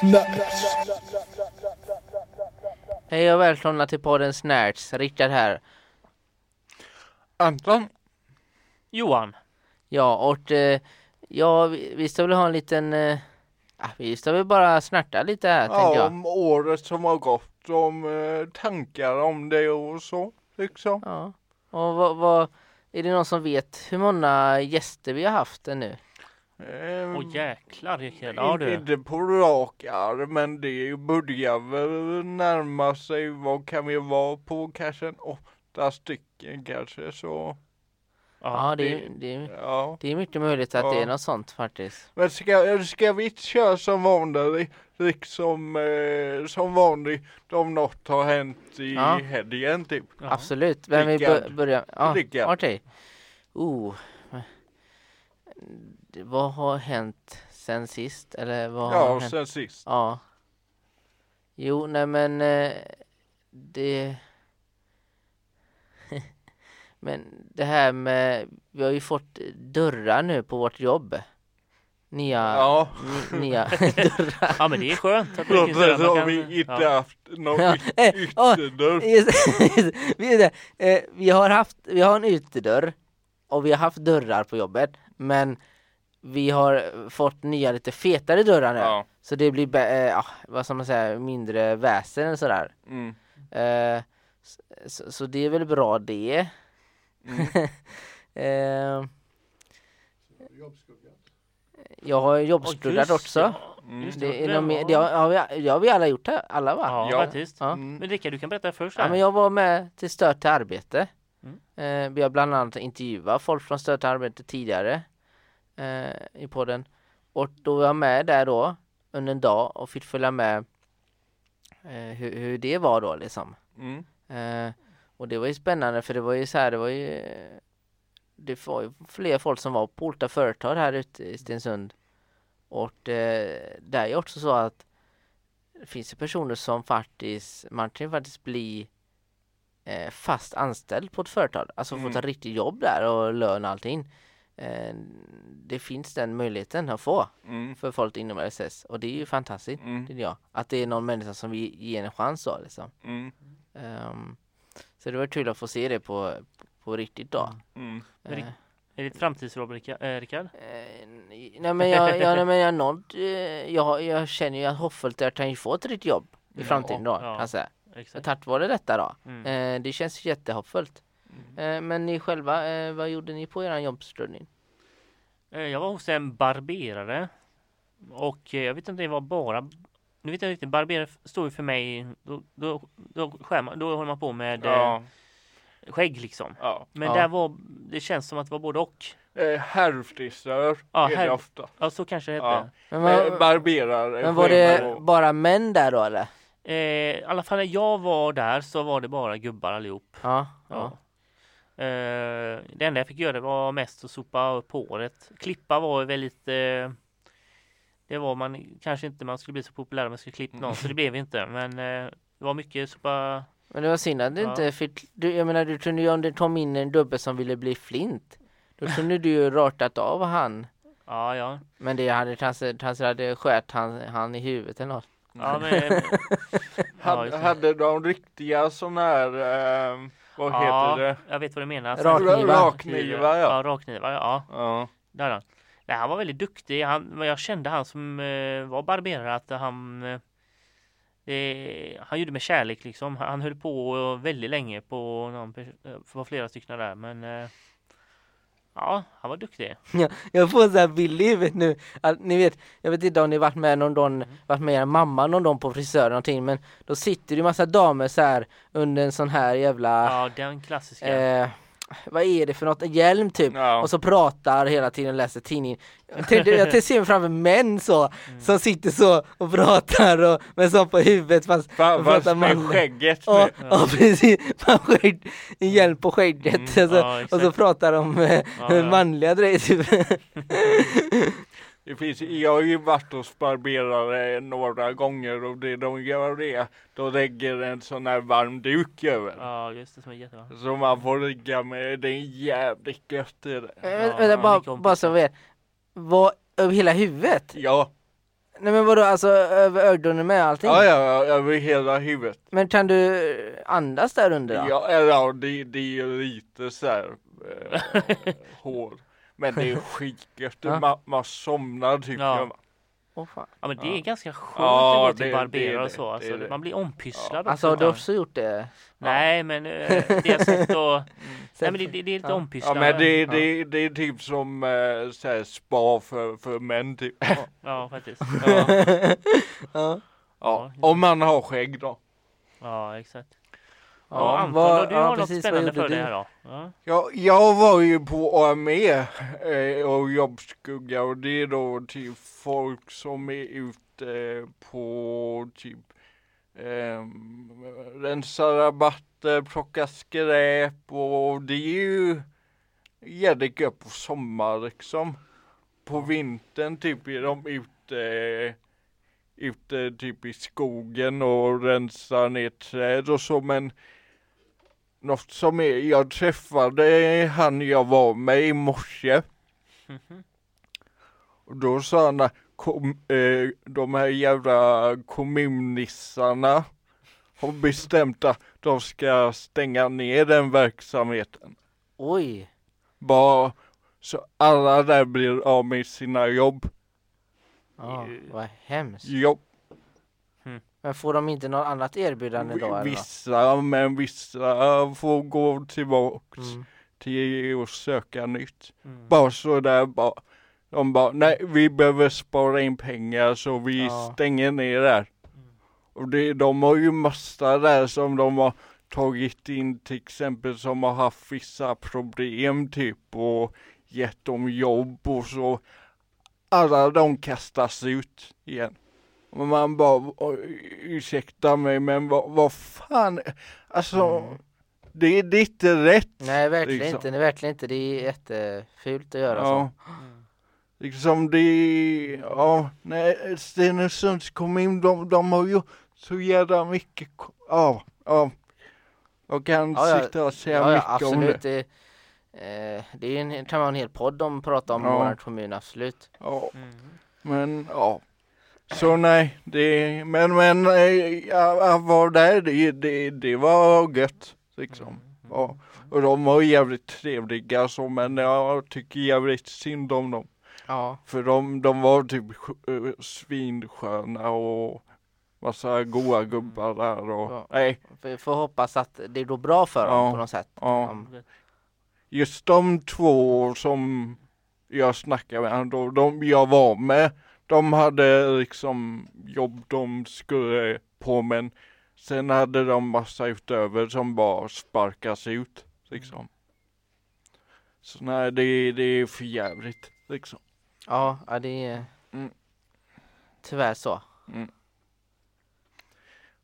Snaps. Hej och välkomna till podden Snärts, Rickard här. Anton. Johan. Ja, och eh, ja, vi, vi ska väl ha en liten, eh, ah, vi ska väl bara snärta lite här Ja, jag. om året som har gått, om eh, tankar om det och så, liksom. Ja, och vad, vad, är det någon som vet hur många gäster vi har haft ännu? Eh, Åh jäklar Rickard. Ja du. Inte på rak arm, men det börjar väl närma sig, vad kan vi vara på, kanske en åtta stycken kanske så. Ja, det, det- är- det, Ja. det är mycket möjligt att det Ja. är något sånt faktiskt. Men ska, ska vi inte köra som vanligt, liksom eh, som vanligt om något har hänt i Ja. helgen typ? Ja. Absolut, vem vill Rickard. börja? Ja, Rickard. okej. Oh. Det- Vad har hänt sen sist? Eller vad har Ja, hänt? sen sist. Ja. Jo, nej men eh, det... men det här med... Vi har ju fått dörrar nu på vårt jobb. Nya... Ja. Nya dörrar. Ja men det är skönt att det så man har kan- vi inte ja. haft någon Ja, eh, ytterdörr. Just- vi, det, eh, vi har haft, vi har en utedörr och vi har haft dörrar på jobbet men vi har fått nya lite fetare dörrar nu. Ja. Så det blir, ja, vad ska man säga, mindre väsen eller sådär. Mm. Eh, så, så det är väl bra det. Mm. eh, jag har just också. ja. Mm. Det, är det var- det, har, vi, det har vi alla gjort här, alla va? Ja, Ja. faktiskt. Ja. Mm. Men Rickard du kan berätta först Ja, men jag var med till Stöd till arbete. Mm. Eh, vi har bland annat intervjuat folk från Stöd till arbete tidigare eh, i podden. Och då var jag med där då under en dag och fick följa med eh, hur, hur det var då liksom. Mm. Eh, och det var ju spännande för det var ju så här, det var ju det var ju fler folk som var på olika företag här ute i Stensund. Och eh, det är ju också så att det finns ju personer som faktiskt, man kan ju faktiskt bli eh, fast anställd på ett företag. Alltså få Mm. ta ett riktigt jobb där och lön och allting. Eh, det finns den möjligheten att få Mm. för folk inom LSS och det är ju fantastiskt, Mm. tycker jag. Att det är någon människa som vi ger en chans då liksom. Mm. Ehm, så det var kul att få se det på, på riktigt då. Mm. Eh, Är det ett framtidsjobb Rickard? Eh, Rickard? nej men jag, jag, nej, men jag, eh, jag, jag känner ju att hoppfullt att kan ju få ett riktigt jobb i framtiden då, ja. kan jag säga. Exakt. Tack vare detta då. Mm. Eh, det känns jättehoppfullt. Eh, men ni själva, eh, vad gjorde ni på er jobbstudning? Eh, Jag var hos en barberare och eh, jag vet inte, det var bara nu vet jag inte riktigt, barberare står ju för mig, då, då, då, skär man, då håller man på med eh, Ja. skägg liksom. Ja. Men Ja. där var, det känns som att det var både och. Eh, Herrfrisör Ja, är det herr- ofta. Ja, så kanske det hette. Ja. Men, Eh, var, barberare. men var det och- bara män där då eller? Eh, I alla fall när jag var där så var det bara gubbar allihop. Ja, Ja. Eh, det enda jag fick göra var mest att sopa upp håret. Klippa var väldigt eh, Det var man kanske inte man skulle bli så populär om man skulle klippa någon så det blev inte men eh, det var mycket sopa Men det var synd att du Ja. inte fick, du, jag menar du kunde ju om det kom in en dubbe som ville bli flint. Då kunde du ju ratat av han. Ja ja Men det hade kanske, kanske hade skört han, han i huvudet eller något. Ja men ja, Hade, hade de riktiga sådana här, vad ja, heter det? jag vet vad du menar Rakknivar. Rakknivar, ja. Ja rakknivar ja Ja. Där är han. Nej, han var väldigt duktig. Han, men jag kände han som eh, var barberare att han eh, eh, Han gjorde med kärlek liksom. Han höll på väldigt länge på någon pers- eh, på flera stycken där men eh, Ja, han var duktig. Jag får så här bild i huvudet nu. Att, ni vet, jag vet inte om ni varit med någon dag, varit med er mamma någon dag på frisör eller någonting men då sitter det ju massa damer så här under en sån här jävla Ja, den klassiska. eh, vad är det för något? En hjälm typ. Ja. Och så pratar hela tiden och läser tidningen. Jag jag tänkte se mig framför män så, Mm. som sitter så och pratar och med så på huvudet fast Fa- och Fast med skägget Ja, nu. ja precis, Man skägg, en hjälm på skägget Mm, alltså, ja, och så pratar de eh, Ja, ja. manliga grejer typ. Det finns, jag har ju varit hos barberare några gånger och det de gör det, de lägger en sån här varm duk över. Ja, just det som är jättebra. Så man får ligga med, det är jävligt gött det. Eh, Ja, ja, bara, bara så vi vad, över hela huvudet? Ja, Nej men vadå, alltså över ögonen med allting? Ja, ja, över hela huvudet. Men kan du andas där under då? Ja, ja, det, det är ju lite så här eh, hår. Men det är skitgött. Ja. Man, man somnar typ. Ja. Ja. Fan. Ja men det är Ja. ganska skönt Ja, att gå till barberare och så. Alltså, det. man blir ompysslad Alltså har du också gjort det? Nej men eh, det jag sett och, Nej men det, det, det är lite Ja. ompysslad. Ja men det, Ja. det, det är typ som eh, så här, spa för, för män typ. Ja faktiskt. Ja. Ja. ja. Om man har skägg då. Ja exakt. Ja, Ja, Anton då, du ja, har något precis, vad spännande för dig här då? Ja. Ja, jag var ju på AME eh, och jobbskugga och det är då typ folk som är ute på typ eh, rensa rabatter, plocka skräp och det är ju jävligt gött på sommar liksom. På vintern typ är de ute ute typ i skogen och rensar ner träd och så men något som är, jag träffade han jag var med i morse Mhm. och då sa han kom, eh, de här jävla kommunnissarna har bestämt att de ska stänga ner den verksamheten. Oj! Bara så alla där blir av med sina jobb. Ja, Eh, vad hemskt. jobb Men får de inte något annat erbjudande då? eller vissa, men vissa får gå tillbaks Mm. till att söka nytt. Mm. Bara sådär bara. De bara, nej vi behöver spara in pengar så vi Ja. stänger ner där. Och det, de har ju massa där som de har tagit in till exempel som har haft vissa problem typ och gett dem jobb och så. Alla de kastas ut igen. Och man bara, "Oj, ursäkta mig men vad, vad fan, alltså Mm. det, det är inte rätt. Nej verkligen liksom. inte, nej, verkligen inte. Det är jättefult att göra så. Ja. Mm. Liksom det, ja, nej, Stenungsunds kommun, de, de har ju så jävla mycket, ja, ja. Jag kan Ja, ja. sitta och säga Ja, ja mycket om absolut. det. Det, eh, det är en, kan vara en hel podd om att prata om Ja. våran kommun, absolut. Ja, Mm. men ja. Så nej, det, men men, eh, jag, var där, det, det, det var gött liksom. Mm. Ja. Och de var jävligt trevliga så, men jag tycker jävligt synd om dem. Ja. För de, de var typ eh, svinsköna och massa goa gubbar där och Ja. nej, Vi får hoppas att det går bra för dem Ja. på något sätt. ja. Just de två som jag snackade med, då, de jag var med, de hade liksom jobb de skulle på men sen hade de massa utöver som bara sparkas ut liksom. Så nej, det, det är för jävligt liksom. Ja, ja det är Mm. tyvärr så.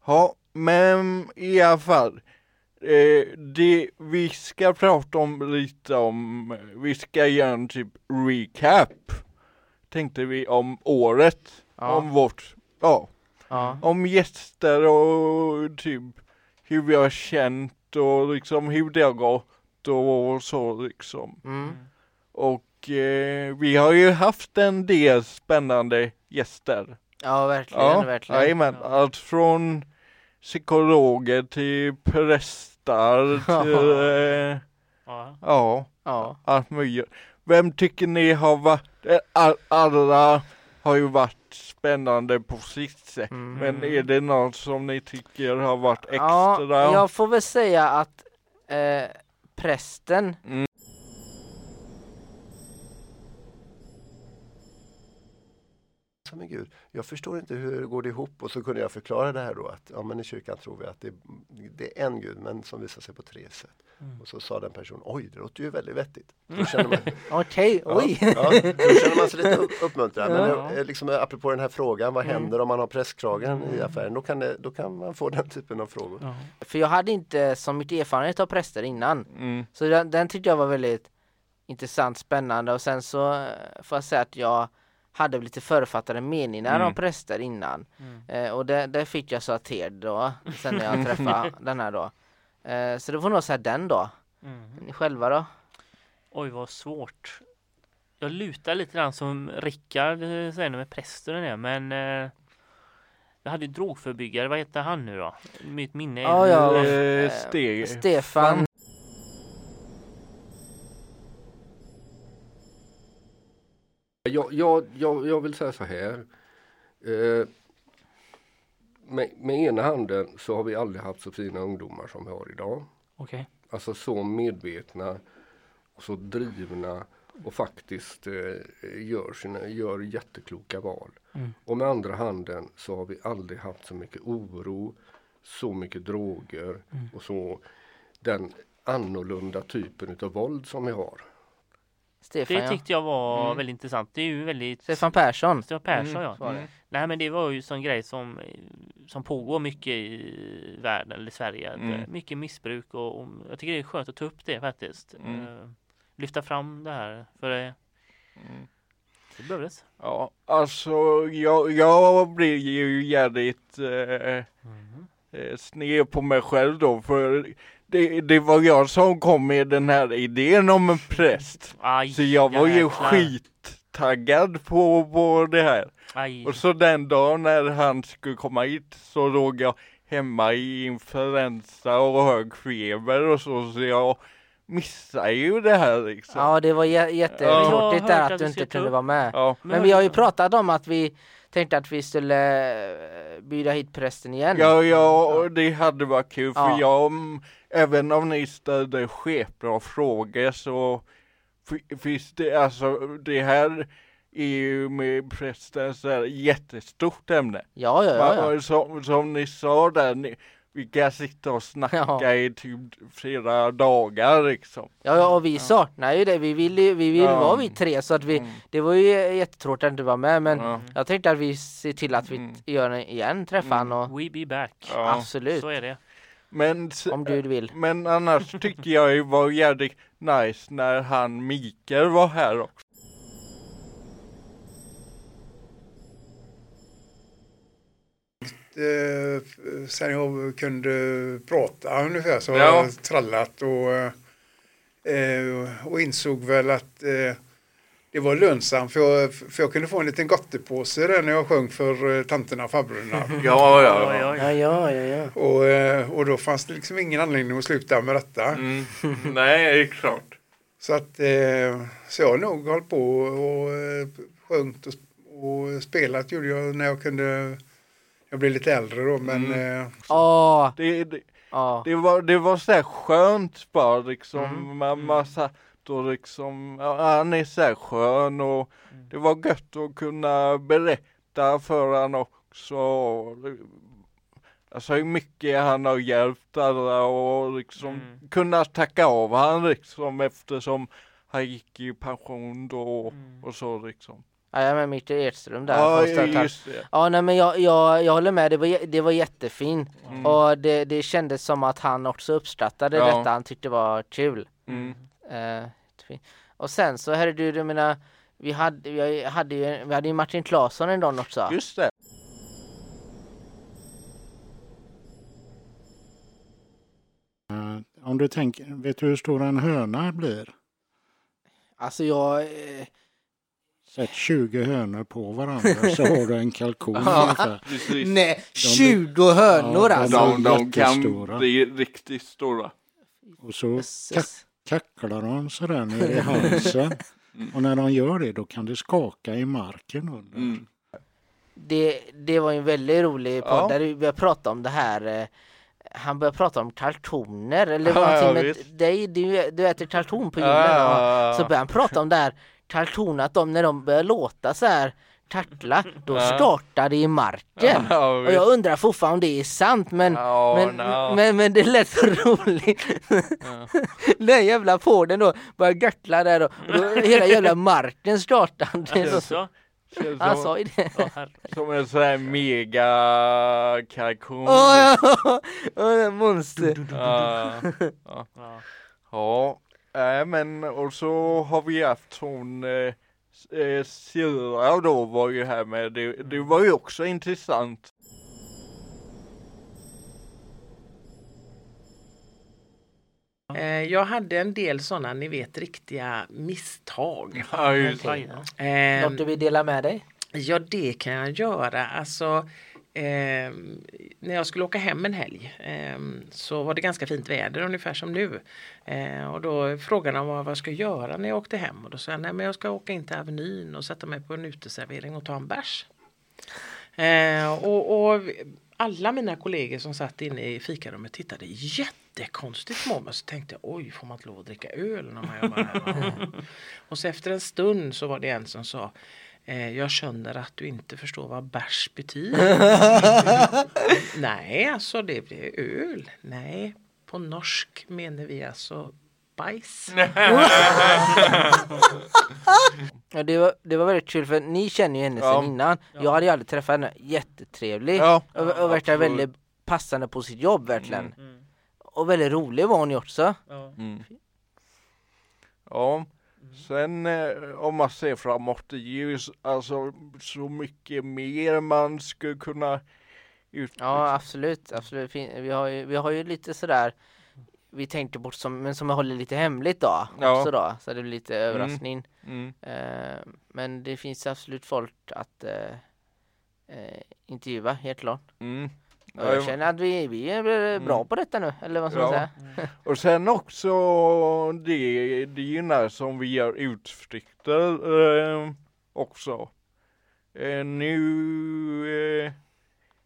Ja, men i alla fall. Eh, det vi ska prata om lite om, vi ska göra en typ recap. Tänkte vi om året, Ja. om vårt, ja, Ja. om gäster och typ hur vi har känt och liksom hur det har gått och så liksom. Mm. Och eh, vi har ju haft en del spännande gäster. Ja, verkligen, Ja, verkligen. jajamän. Ja. Allt från psykologer till prästar till, eh, Ja. ja, Ja. allt möjligt. Vem tycker ni har varit, eh, all, alla har ju varit spännande på sitt sätt. Mm. Men är det något som ni tycker har varit extra? Ja, jag får väl säga att eh, prästen Mm. Så, Men gud, jag förstår inte hur det går ihop och så kunde jag förklara det här då att ja, men i kyrkan tror vi att det, det är en gud men som visar sig på tre sätt. Mm. Och så sa den personen, oj det låter ju väldigt vettigt. Man, Okej, oj! ja, då känner man sig lite upp- uppmuntrad. Men Ja. eh, liksom, apropå den här frågan, vad Mm. händer om man har presskragen i Mm. affären? Då kan, det, då kan man få den typen av frågor. Ja. För jag hade inte så mycket erfarenhet av präster innan. Mm. Så den, den tyckte jag var väldigt intressant, spännande och sen så eh, får jag säga att jag hade lite författade meningar Mm. om präster innan. Mm. Eh, och det, det fick jag så att till då, sen när jag träffade den här då. Eh, så det får nog säga den då. Mm. Ni själva då? Oj vad svårt. jag lutar lite grann som Rickard eh, säger med prästen och det, men eh, jag hade ju drogförebyggare, vad heter han nu då? Mitt minne är Ja, ja. Eh. Stefan. Jag, jag, jag, jag vill säga så här. Eh, med, med ena handen så har vi aldrig haft så fina ungdomar som vi har idag. Okej. Alltså så medvetna och så drivna och faktiskt eh, gör, sina, gör jättekloka val. Mm. Och med andra handen så har vi aldrig haft så mycket oro, så mycket droger Mm. och så den annorlunda typen utav våld som vi har. Stefan, Det tyckte jag var Mm. väldigt intressant. Det är ju väldigt... Stefan Persson. Stefan Persson Mm. ja. Mm. Nej men det var ju sån grej som, som pågår mycket i världen eller Sverige. Mm. eh, Mycket missbruk och, och jag tycker det är skönt att ta upp det faktiskt. Mm. Eh, lyfta fram det här för det, Mm. det behövdes. Ja, alltså jag, jag blir ju jävligt eh, eh, sned på mig själv då för det, det var jag som kom med den här idén om en präst. Aj, Så jag var ju jäklar. skittaggad på, på det här. Aj. Och så den dagen när han skulle komma hit så låg jag hemma i influensa och hög feber och så, så jag missade ju det här liksom. Ja, det var jättetråkigt hört där att att du inte kunde vara med. Ja. Men vi har ju pratat om att vi tänkte att vi skulle eh, bjuda hit prästen igen. Ja, ja, det hade varit kul för Ja. jag, även om ni ställde sketbra frågor så fi- finns det, alltså det här är ju med prästen så här jättestort ämne. Ja, ja, ja. ja. Som, som ni sa där, ni, vi kan sitta och snacka Ja. i typ flera dagar liksom. Ja, ja, och vi saknar ju det. Vi vill ju, vi vill Ja. vara vi tre så att vi, Mm. det var ju jättetråkigt att du var med men Ja. jag tänkte att vi ser till att vi Mm. gör det igen, träffa han och We be back. Ja. absolut, Så är det. Men, om du vill. men annars tycker jag det var jävligt nice när han Mikael var här också. Eh, sen jag kunde prata ungefär så har Ja. jag trallat och, eh, och insåg väl att eh, det var lönsamt för jag, för jag kunde få en liten gottepåse där när jag sjöng för eh, tanterna och farbrorna. Ja, Oj, oj. Ja, ja, ja, ja. och, eh, och då fanns det liksom ingen anledning att sluta med detta. Mm. Nej, det är klart. Så att eh, så jag har nog hållit på och sjungit och, och spelat gjorde jag när jag kunde. Jag blev lite äldre då men eh, Åh, Det, det, ja. det, var, det var så här skönt bara liksom. Mm. Man, man satt och liksom, ja, han är så här skön och det var gött att kunna berätta för han också. Alltså hur mycket han har hjälpt alla och liksom Mm. kunna tacka av han liksom eftersom han gick i pension då och, Mm. och så liksom. Ja, jag är med Micke Edström där. Ja, just det. Ja, nej men jag, jag, jag håller med, det var, det var jättefint. Mm. Och det, det kändes som att han också uppskattade Ja. detta, han tyckte det var kul. Mm. Jättefint. och sen så, herre du, jag menar, vi hade, vi hade ju, vi hade ju Martin Claesson en dag också. Just det. Eh, Om du tänker, vet du hur stor en höna blir? Alltså jag, eh, Sätt 20 hönor på varandra så har du en kalkon ungefär. Nej, 20 hönor Ja, alltså! De, de kan jättestora. bli riktigt stora. Och så Jösses. kacklar de sådär ner i halsen. Mm. Och när de gör det då kan det skaka i marken under. Mm. Det, det var ju en väldigt rolig podd Ja. där vi började prata om det här eh, han började prata om kaltoner eller Ja, någonting med dig, du, du äter kalton på Ja, julen ja, så ja. började han prata om det här kalton att de när de börjar låta så här tackla då Ja. startar det i marken. Ja, Och jag undrar fortfarande om det är sant men Ja, men, no. men, men det lät så roligt. Den jävla podden då börjar gackla där och, och då hela jävla marken startade. Det är så- Så. Känns Han som, sa ju det. Ja, som en sån här mega kalkon. Åh ja! Åh, monster. Ja, Äh, men och så har vi haft hon eh, eh, Sira då var ju här med. Det, det var ju också intressant. Eh, Jag hade en del sådana, ni vet, riktiga misstag. Ja, just det. Eh, Något du vill dela med dig? Ja, det kan jag göra. Alltså, eh, när jag skulle åka hem en helg eh, så var det ganska fint väder ungefär som nu. Eh, och då frågade han vad, vad jag ska göra när jag åkte hem. Och då sa jag, nej men jag ska åka in till Avenyn och sätta mig på en uteservering och ta en bärs. Eh, och, och alla mina kollegor som satt inne i fikarummet tittade jättekonstigt på mig. Så tänkte jag, oj, får man inte lov att dricka öl när man jobbar här? och så efter en stund så var det en som sa, jag känner att du inte förstår vad bärs betyder. Nej, alltså det blir öl. Nej, på norsk menar vi alltså bajs. Ja, det, var, det var väldigt kul för ni känner ju henne Ja. sedan innan. Jag hade ju aldrig träffat henne. Jättetrevlig. Ja, och, och verkar absolut. väldigt passande på sitt jobb verkligen. Mm. Och väldigt rolig var hon ju också. Ja. Mm. Ja, sen eh, om man ser framåt, det är ju alltså så mycket mer man skulle kunna ut... Ja absolut, absolut. Vi har ju, vi har ju lite sådär vi tänkte bort som, men som jag håller lite hemligt då, Ja. också då, så det blir lite överraskning. Mm. Eh, men det finns absolut folk att eh, eh, intervjua, helt klart. Mm. Jag känner att vi, vi är bra på detta nu, eller vad ska man säga? Och sen också det, det när som vi gör utflykter eh, också. Eh, nu eh,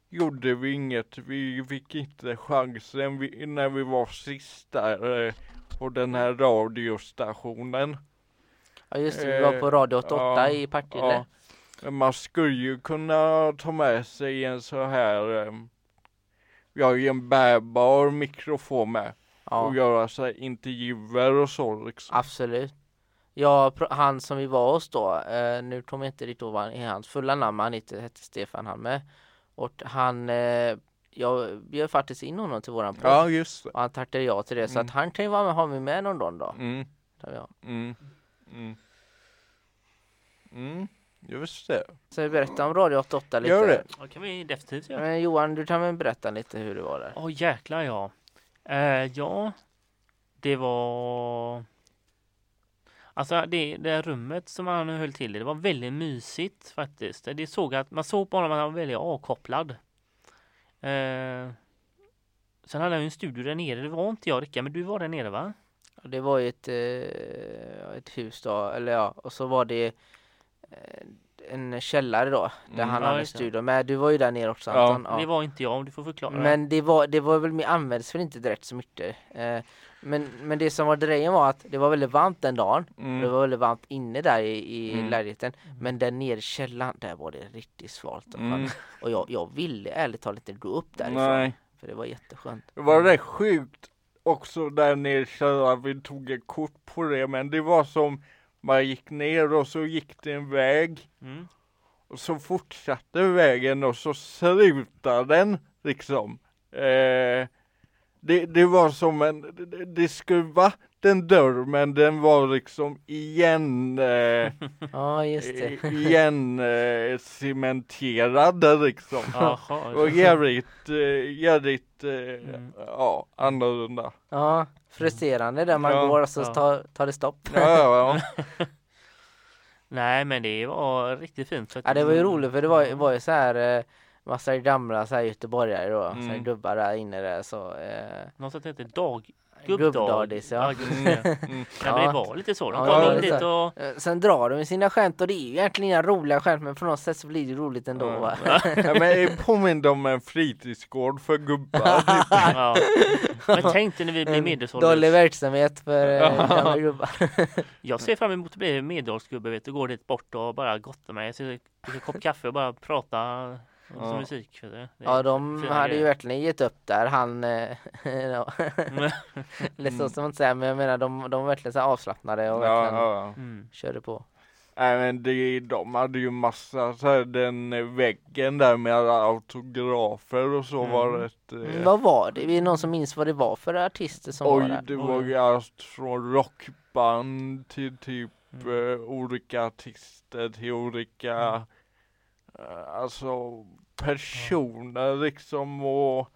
gjorde vi inget, vi fick inte chansen vi, när vi var sist där eh, på den här radiostationen. Ja just det, vi var på Radio 88 ja, i Partille. Ja. Man skulle ju kunna ta med sig en så här, eh, vi har ju en bärbar mikrofon med Ja. och göra så här intervjuer och så liksom. Absolut. Ja, han som vi var hos då, eh, nu kommer jag inte riktigt ihåg vad han- hans fulla namn, han hette, hette Stefan han med. Och han, eh, jag bjöd faktiskt in honom till våran podd. Ja, just det. Och han tackade ja till det, så Mm. att han kan ju vara med, ha mig med någon dag. Mm, jag. mm, mm. Mm, just det. Så vi berättar om Radio 88 lite. Gör det. Ja, kan vi definitivt göra. Men Johan, du kan väl berätta lite hur det var där? Åh jäklar ja. Eh, ja, det var... Alltså det, det rummet som han höll till i, det var väldigt mysigt faktiskt. Det såg att, man såg på honom att han var väldigt avkopplad. Eh, sen hade han ju en studio där nere, det var inte jag Rickard, men du var där nere va? Det var ju ett, eh, ett hus då, eller ja, och så var det en källare då, där Mm. han Ja, hade det. studio. Men du var ju där nere också Ja. Anton. Det var inte jag, du får förklara. Men det var, det var väl, används väl inte direkt så mycket. Eh, men, men det som var grejen var att det var väldigt varmt den dagen. Det Mm. var väldigt varmt inne där i, i Mm. lägenheten. Men där nere i källaren, där var det riktigt svalt. och Mm. skönt. Och jag, jag ville ärligt talat inte gå upp därifrån. Nej, För det var jätteskönt. det var rätt sjukt också där nere i källaren, vi tog ett kort på det, men det var som man gick ner och så gick det en väg Mm. och så fortsatte vägen och så slutade den liksom. Eh, det, det var som en, det, det skulle varit en dörr men den var liksom igen, eh, Ja, just det. igen eh, cementerad liksom. Jaha, Och jävligt, eh, jävligt, eh, Mm. ja, annorlunda. Ja, frustrerande där man Ja, går och så ja. tar, tar det stopp. Ja, ja, ja. Nej men det var riktigt fint. Ja, det var ju roligt för det var, var ju så här eh, massa gamla så här göteborgare då, så här Mm. gubbar där inne där så eh, Något som heter dag... Gubbdagis ja. just det. Mm. Ja, men Ja. det var lite så. De Ja, kom dit och... Eh, Sen drar de med sina skämt och det är ju egentligen inga roliga skämt men på något sätt så blir det roligt ändå Ja. va? ja, men det påminde om en fritidsgård för gubbar. Ja. Men tänk dig när vi blir medelålders. Dålig verksamhet för eh, Ja. gamla gubbar. Jag ser fram emot att bli medelåldersgubbe, vet du, gå dit bort och bara gotta mig. Så dricka en kopp kaffe och bara prata Ja. musik. Det är Ja de hade ju verkligen gett upp där han eh, ja. Eller så som man säger men jag menar de, de var verkligen så avslappnade och Ja, verkligen ja, ja. Mm. körde på. Nej men det, de hade ju massa så här, den väggen där med alla autografer och så Mm. var det ett, Mm, eh, vad var det? Är det någon som minns vad det var för artister som var Oj, där? det var ju allt från rockband till typ eh, olika artister till olika eh, alltså personer liksom och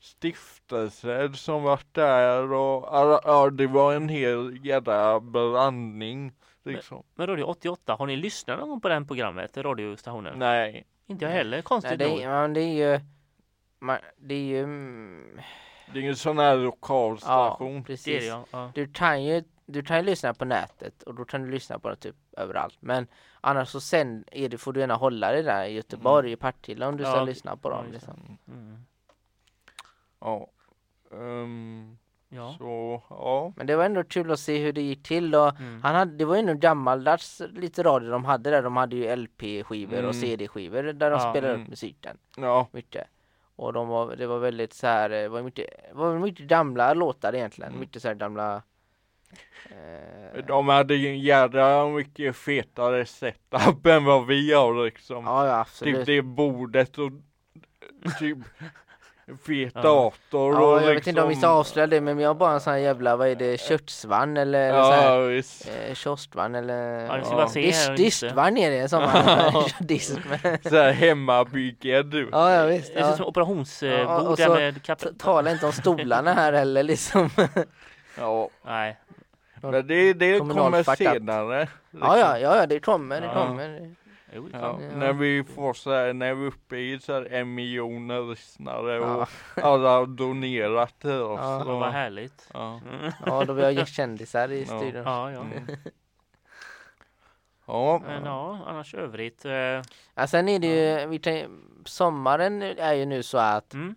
stiftelse som var där och ja, ja, det var en hel jädra blandning liksom. Men Radio 88, har ni lyssnat någon gång på den programmet, radiostationen? Nej. Inte jag heller, Nej, konstigt det, nog. är, men det är ju man, det är ju mm, Det är en sån här ja, lokalstation. Det är det precis. ja. ja. Du kan ju du kan ju lyssna på nätet och då kan du lyssna på det typ överallt. Men annars så sen är det, får du gärna hålla dig där i Göteborg, i Partille om du ska Ja, lyssna på dem. Liksom. Mm. Ja. Ehm, Ja. Så ja. Men det var ändå kul att se hur det gick till och Mm. han hade, det var ju ändå gammaldags lite radio de hade där. De hade ju LP-skivor Mm. och CD-skivor där de Ja, spelade mm. upp musiken Ja. mycket. Och de var, det var väldigt så här, det var mycket, var mycket gamla låtar egentligen. Mm. Mycket så här gamla eh, De hade ju en jädra mycket fetare setup än vad vi har liksom. Ja, ja absolut. Typ det bordet och typ fet Ja. dator Ja, och jag vet inte om vi ska liksom- avslöja det men jag har bara en sån här jävla, vad är det, köttsvann eller, eller så Ja här, visst. eh, kiostvagn eller Ja, det ska Ja. Dist, distvagn är det som man disk med. Så här hemmabyggd. Ja, ja visst. Det ser ut Ja. som operationsbord Ja, och där så med kapp... Ta- Tala inte om stolarna här heller liksom. Ja, Nej. Men det, det kommer senare. Ja, ja, ja, ja, det kommer, det Ja. kommer. Jo, det Ja. När vi får så här, när vi är uppe i så här en miljon lyssnare och Ja, alla har donerat till oss. Ja. Så- vad härligt. ja. Mm. ja, då vi har ju kändisar i studion. Ja, ja. Mm. Ja, Men ja, annars övrigt. eh, Ja, sen är det ju, vi tänk, sommaren är ju nu så att Mm.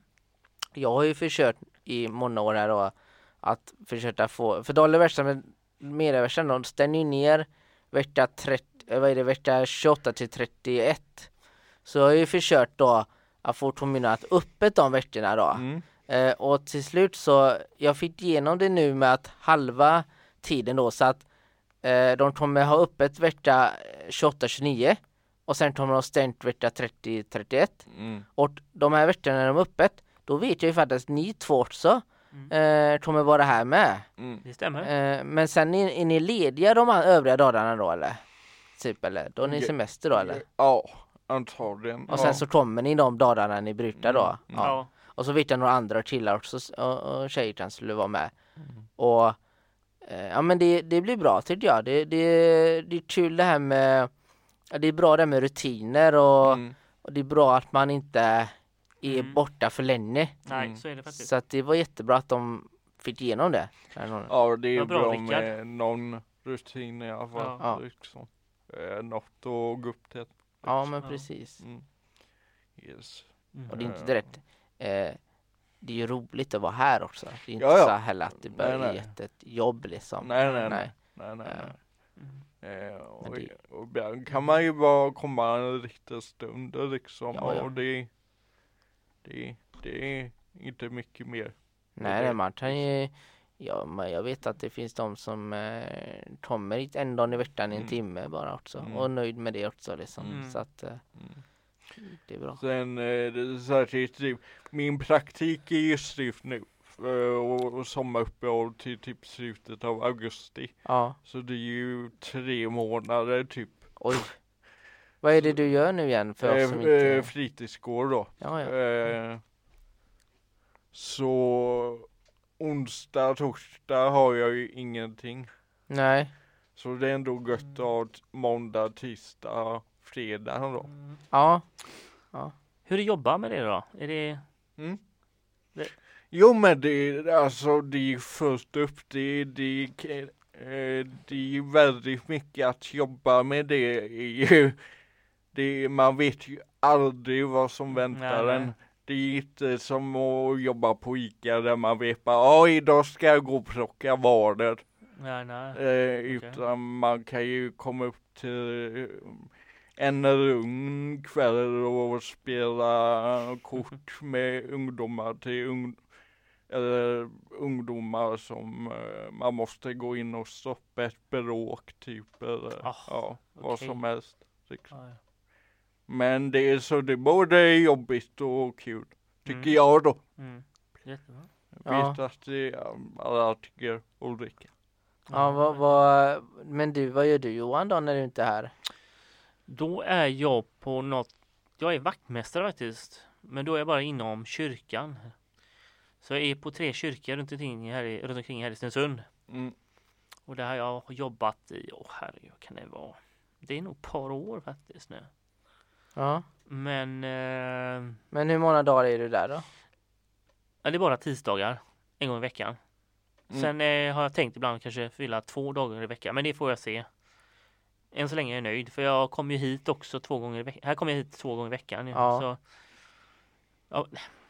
jag har ju försökt i många år här då att försöka få, för Dolly Versa med Mediaversan de stänger ju ner vecka 30, eh, vad är det, vecka 28 till 31. Så jag har ju försökt då att få kommunerna att öppet de veckorna då. mm. Eh, och till slut så, jag fick igenom det nu med att halva tiden då så att eh, de kommer ha öppet vecka 28-29 och sen kommer de stängt vecka 30-31. Mm. Och de här veckorna när de är öppet, då vet jag ju faktiskt att ni två också Mm. eh, kommer vara här med. Mm. Det stämmer. Eh, men sen är, är ni lediga de övriga dagarna då eller? Typ eller? Då har ni Ja. semester då eller? Ja, antagligen. Och sen ja. så kommer ni de dagarna ni brukar då? Mm. Ja. Ja. Och så vet jag några andra killar också och, och tjejer kan skulle vara med. Och eh, ja men det, det blir bra tycker jag. Det, det, det är kul det här med Det är bra det här med rutiner och, Mm. och det är bra att man inte är Mm. borta för länge. Nej, Mm. så är det faktiskt. Så att det var jättebra att de fick igenom det. Ja, det är bra, bra, med någon rutin i alla fall. Ja. Liksom. Eh, något att gå upp till. Ja men precis. Mm. Yes. Mm. Och det är inte direkt eh, Det är ju roligt att vara här också. Det är inte Ja, ja. så heller att det bara Nej, nej. ett, jobb liksom. Nej, nej, nej. Nej. nej. Mm. Eh, och, Men det- och kan man ju bara komma en riktig stund liksom. Ja, ja. Och det, det, det är inte mycket mer. Nej, nej man kan ju Ja, men jag vet att det finns de som eh, kommer hit en dag i veckan i en Mm. timme bara också Mm. och nöjd med det också liksom. Mm. Så att eh, Mm. det är bra. Sen eh, det är särskilt typ, min praktik är ju slut nu. eh, Och, och sommaruppehåll till typ slutet av augusti. Ja, Så det är ju tre månader typ. oj. Vad är det du gör nu igen för oss Eh, som eh, inte... fritidsgård då. Ja, ja. Eh, så onsdag, torsdag har jag ju ingenting. Nej. Så det är ändå gött att måndag, tisdag, fredag då. Mm. Ja. Hur är det att jobba med det då? Är det... Jo men det är alltså det är först upp, det, det, eh, det är väldigt mycket att jobba med det. är ju- det man vet ju aldrig vad som väntar Nej, en. nej. Det är inte som att jobba på Ica där man vet bara, ja idag ska jag gå och plocka varor. Nej, nej. Eh, utan man kan ju komma upp till eh, en ugn kväll och spela kort med ungdomar till ung, eller ungdomar som eh, man måste gå in och stoppa ett bråk typ eller Ah, ja, vad okej. som helst. Ja, ja. Men det är så det är både jobbigt och kul. Tycker Mm. jag då. Mm. Jättebra. Jag Ja. vet att det är alla tycker olika. Ja, vad, vad, men du, vad gör du Johan då när du inte är här? Då är jag på något, jag är vaktmästare faktiskt. Men då är jag bara inom kyrkan. Så jag är på tre kyrkor runt omkring här i, runt omkring här i Stensund. Mm. Och där har jag jobbat i, åh herregud, vad kan det vara? Det är nog ett par år faktiskt nu. Ja. Men eh, Men hur många dagar är du där då? ja, det är bara tisdagar, en gång i veckan. Mm. Sen eh, har jag tänkt ibland kanske fylla två dagar i veckan, men det får jag se. Än så länge är jag nöjd, för jag kommer ju hit också två gånger i veckan. Här kommer jag hit två gånger i veckan. Ja. Så, ja,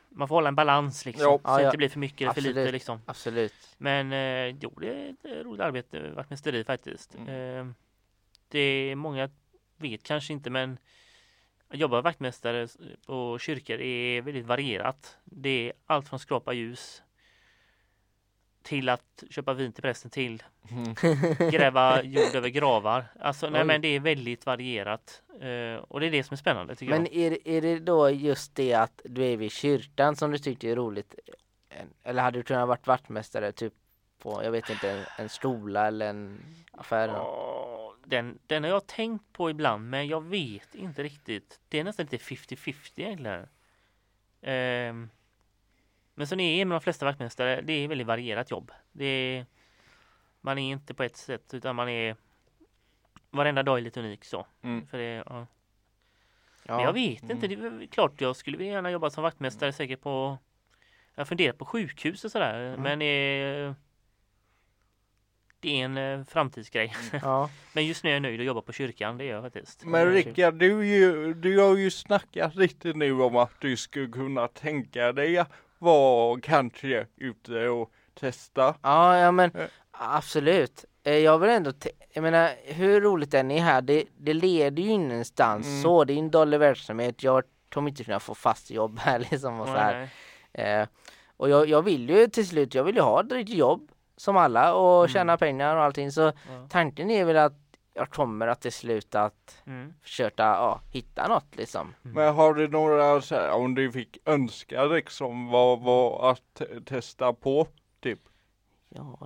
man får hålla en balans liksom, Ja. så Ja, det inte blir för mycket eller för lite liksom. Absolut. Men eh, jo, det är ett eh, roligt arbete, vaktmästeri faktiskt. Mm. Eh, det är många vet kanske inte, men att jobba vaktmästare på kyrkor är väldigt varierat. Det är allt från skrapa ljus till att köpa vin till prästen till Mm. gräva jord över gravar. Alltså nej Oj. men det är väldigt varierat. Eh, och det är det som är spännande tycker Men jag. är, är det då just det att du är vid kyrkan som du tyckte är roligt? Eller hade du kunnat varit vaktmästare typ på, jag vet inte, en, en skola eller en affär? Ja, Den, den har jag tänkt på ibland men jag vet inte riktigt. Det är nästan lite 50-50 egentligen. Ehm, men som det är med de flesta vaktmästare, det är väldigt varierat jobb. Det är, man är inte på ett sätt utan man är varenda dag är lite unik så. Mm. För det, ja. Ja. Men jag vet inte, det är klart jag skulle vilja gärna jobba som vaktmästare säkert på Jag funderar på sjukhus och sådär Mm. men eh, Det är en eh, framtidsgrej. Ja. Men just nu är jag nöjd att jobba på kyrkan, det är jag faktiskt. Men Rickard, du, ju, du har ju snackat lite nu om att du skulle kunna tänka dig att vara kanske ute och testa. Ja, ja men Eh. absolut. Eh, Jag vill ändå, jag menar hur roligt den är här, det, det leder ju ingenstans Mm. så, det är en dålig verksamhet. Jag kommer inte kunna få fast jobb här liksom och så här. Eh, och jag, jag vill ju till slut, jag vill ju ha ett riktigt jobb som alla och Mm. tjäna pengar och allting så Ja. tanken är väl att jag kommer att till slut att Mm. försöka ja, hitta något liksom. Men har du några, så här, om du fick önska liksom, vad var att te- testa på? Typ. Ja,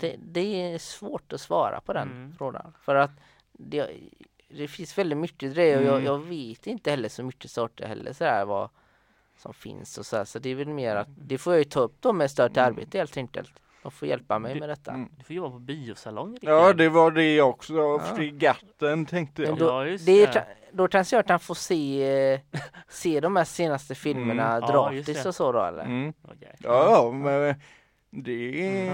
det, det är svårt att svara på den Mm. frågan för att det, det finns väldigt mycket det och jag, Mm. jag vet inte heller så mycket sorter heller sådär vad som finns och så här. så det är väl mer att det får jag ju ta upp då med stöd till Mm. arbete helt enkelt. De får hjälpa mig Det- med detta. Mm. Du får jobba på biosalong. Ja, det var det också. Ja. Fregatten tänkte Men jag. då, Ja, det är, då kanske jag kan få se, eh, se de här senaste filmerna Mm. Ja, just gratis det. och så då eller? Mm. Jäklar. Ja, ja, men det,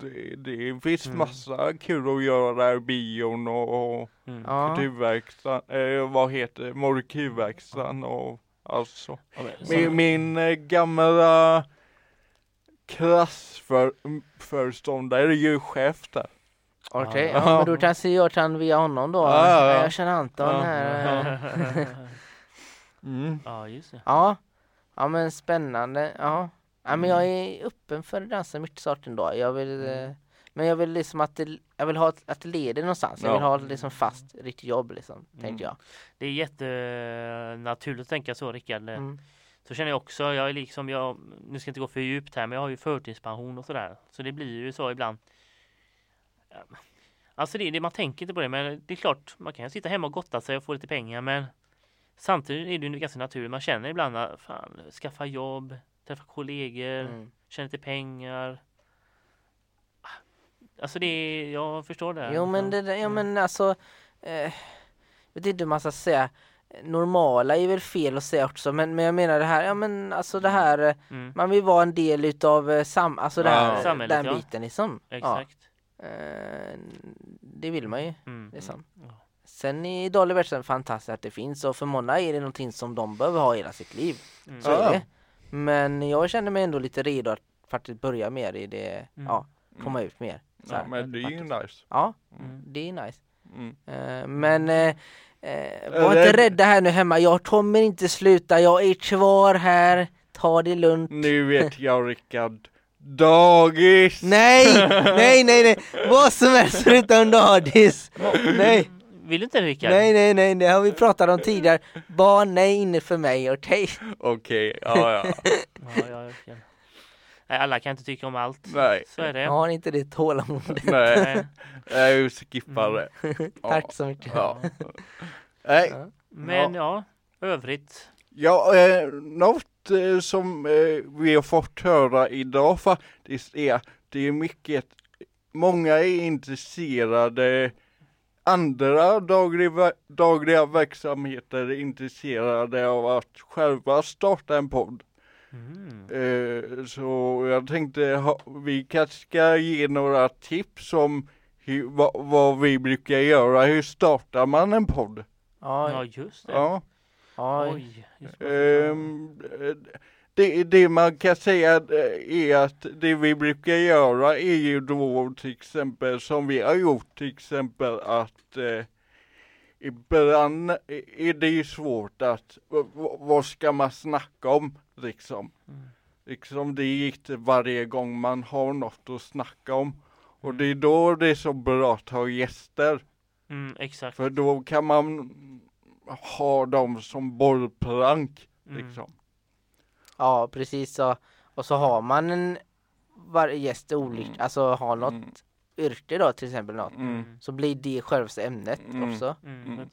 det, det finns Mm. massa kul att göra i bion och, och Mm. Ja. kulturverkstan, eh, vad heter det, Morkivverkstan och alltså. Ja, men Min, min eh, gamla klassföreståndare är ju chef där. Okej, Ja. ja, men då kanske jag kan via honom då. Ja, ja, ja. Jag känner Anton Ja. här. Mm. ja, just det. Ja, ja men spännande. Ja. ja, men jag är öppen för ganska mycket saker ändå. Jag vill, eh, men jag vill liksom att det, jag vill ha att det leder någonstans. Jag Ja. vill ha liksom fast, riktigt jobb liksom, Mm. tänkte jag. Det är jättenaturligt att tänka så Rickard. Mm. Så känner jag också, jag är liksom, jag, nu ska jag inte gå för djupt här, men jag har ju förtidspension och sådär. Så det blir ju så ibland. Alltså det, det, man tänker inte på det, men det är klart, man kan sitta hemma och gotta sig och få lite pengar, men samtidigt är det ju ganska naturligt. Man känner ibland att fan, skaffa jobb, träffa kollegor, Mm. tjäna lite pengar. Alltså det, jag förstår det. Jo men det ja Mm. men alltså, eh, jag vet inte hur man ska säga. Normala är väl fel att säga också, men, men jag menar det här, ja men alltså det här, eh, Mm. man vill vara en del utav eh, sam, alltså det Ja. här, Samhället, den ja. biten liksom. Exakt. Ja, eh, det vill man ju. Mm. Liksom. Ja. Sen är dålig verksamhet fantastiskt att det finns och för många är det någonting som de behöver ha hela sitt liv. Mm. Så Ja. är det. Men jag känner mig ändå lite redo att faktiskt börja mer i det, Mm. ja, komma ut mer. Så Ja, här, men det är ju nice. Ja, Mm. det är nice. Mm. Eh, men eh, eh, var inte rädda här nu hemma, jag kommer inte sluta, jag är kvar här, ta det lugnt. Nu vet jag Rickard. Dagis! Nej, nej, nej, nej, vad som helst förutom dagis. Nej, Vill du inte Rickard? nej, nej, nej, det har vi pratat om tidigare. Barn är inne för mig, okej? Okej, ja ja. Ja, ja, Rickard. Nej, alla kan inte tycka om allt. Nej, Så är det. Jag har inte det tålamodet. nej. Jag skippar det. Ja. Tack så mycket. Ja. Nej, Men ja, övrigt. ja, eh, något eh, som eh, vi har fått höra idag faktiskt är att det är mycket, många är intresserade, andra dagliga, dagliga verksamheter är intresserade av att själva starta en podd. Mm. Eh, så jag tänkte ha, vi kanske ska ge några tips om hur, vad, vad vi brukar göra. Hur startar man en podd? Ja, Ja, just det. Ja. Oj. det. Ehm, det, det man kan säga eh, är att det vi brukar göra är ju då till exempel som vi har gjort till exempel att eh, ibland är det ju svårt att vad ska man snacka om liksom. Mm. Liksom det inte varje gång man har något att snacka om. Och Mm. det är då det är så bra att ha gäster. Mm, exakt. För då kan man ha dem som bollplank Mm. liksom. ja precis så. Och så har man en varje gäst olikt, Mm. alltså har något Mm. yrke då till exempel något. Mm. Så blir det själva ämnet Mm. också. Mm, Mm.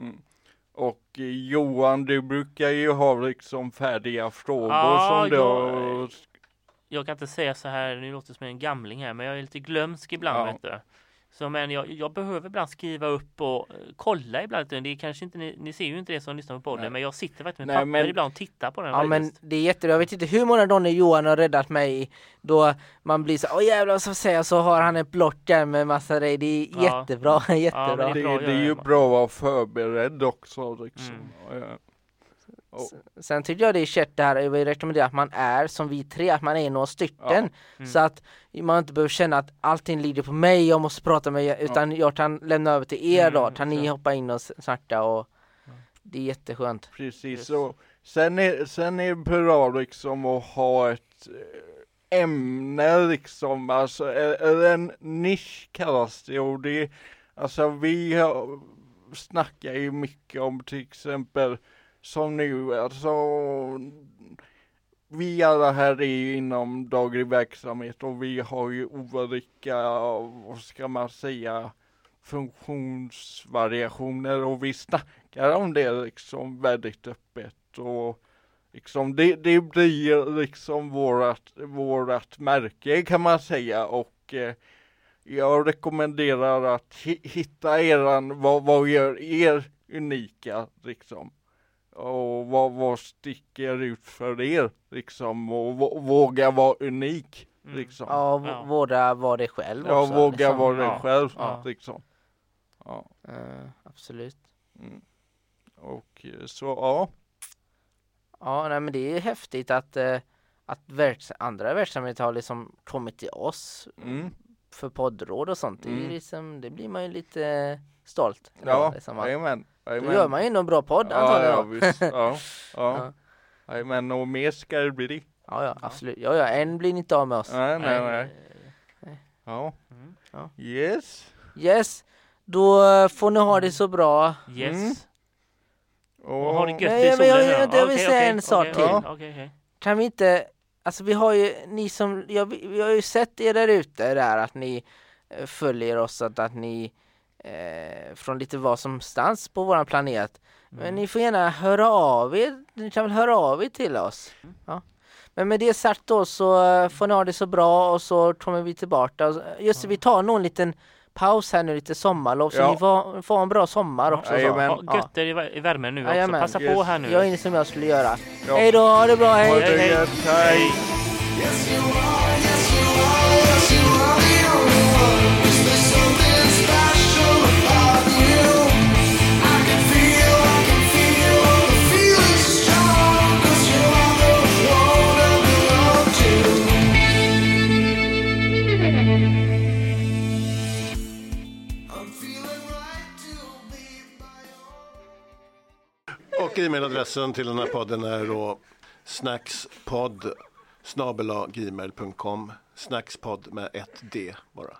Mm. Och eh, Johan, du brukar ju ha liksom färdiga frågor Ja, som du jag-. Jag kan inte säga så här, nu låter det som en gamling här, men jag är lite glömsk ibland Ja. vet du. Så men jag, jag behöver ibland skriva upp och eh, kolla ibland. Det är kanske inte, ni, ni ser ju inte det som lyssnar på podden, Nej. men jag sitter faktiskt med Nej, papper men- ibland och tittar på den. Ja men faktiskt. det är jättebra, jag vet inte hur många gånger Johan har räddat mig då man blir så åh jävlar så säger så har han ett block där med massa grejer, det är Ja. jättebra, jättebra. det är Det, bra att det är ju det. bra att vara förberedd också liksom. Mm. Ja. Och- Sen tycker jag det är kärt det här, jag vill rekommendera att man är som vi tre, att man är några stycken. Mm. Så att man inte behöver känna att allting ligger på mig, jag måste prata med er, utan jag kan lämna över till er Mm, då, kan ni hoppa in och snacka och det är jätteskönt. Precis, så. Sen är, sen är det bra liksom att ha ett eh, ämne liksom, alltså, eller eller en nisch kallas det och det, alltså vi har, snackar ju mycket om till exempel som nu, alltså vi alla här är ju inom daglig verksamhet och vi har ju olika, vad ska man säga, funktionsvariationer och vi snackar om det liksom väldigt öppet och liksom det, det blir liksom vårat, vårat märke kan man säga och eh, jag rekommenderar att hitta eran, vad, vad gör er unika liksom och vad, vad sticker ut för er liksom och vå- våga vara unik Mm. liksom. Ja, v- Ja. våga vara det själv Ja, också. våga liksom. vara dig Ja. själv Ja. liksom. Ja. Eh, absolut. Mm. Och eh, så ja. Ja, nej men det är häftigt att, eh, att verks- andra verksamheter har liksom kommit till oss Mm. för poddråd och sånt. Det, är Mm. liksom, det blir man ju lite stolt. Ja, liksom, att, jajamän. då gör man ju en bra podd ja, antagligen. ja, visst. Ja, ja. Ja. Jajamän, och mer ska det bli. Ja, ja, absolut. Ja, ja, en blir inte av med oss. Nej, nej, nej. Eh, Ja. Mm. Ja. Yes. Yes, då eh, får ni ha det så bra. Yes. Mm. Och ha det gött Nej, i men solen jag- jag- jag vill Okej, säga okej, en sak okej, till. okej. Kan vi inte, alltså vi har ju, ni som, jag, vi har ju sett er där ute där att ni eh, följer oss, att, att ni eh, från lite vad som stans på våran planet. Men Mm. ni får gärna höra av er, ni kan väl höra av er till oss. Mm. Ja. Men med det sagt då så eh, får ni ha det så bra och så kommer vi tillbaka. Så- Just det, vi tar nog en liten paus här nu, lite sommarlov, så Ja. ni får, får en bra sommar också. Så. Jajamän. Ha gött i vär- i värmen nu också. Passa på Yes. här nu. Jag är inne som jag skulle göra. Ja. Hej då, ha det bra, hej! Hej, hej. hej. Och e-mailadressen till den här podden är då snackspodd snabel-a gmail.com snackspodd med ett D bara.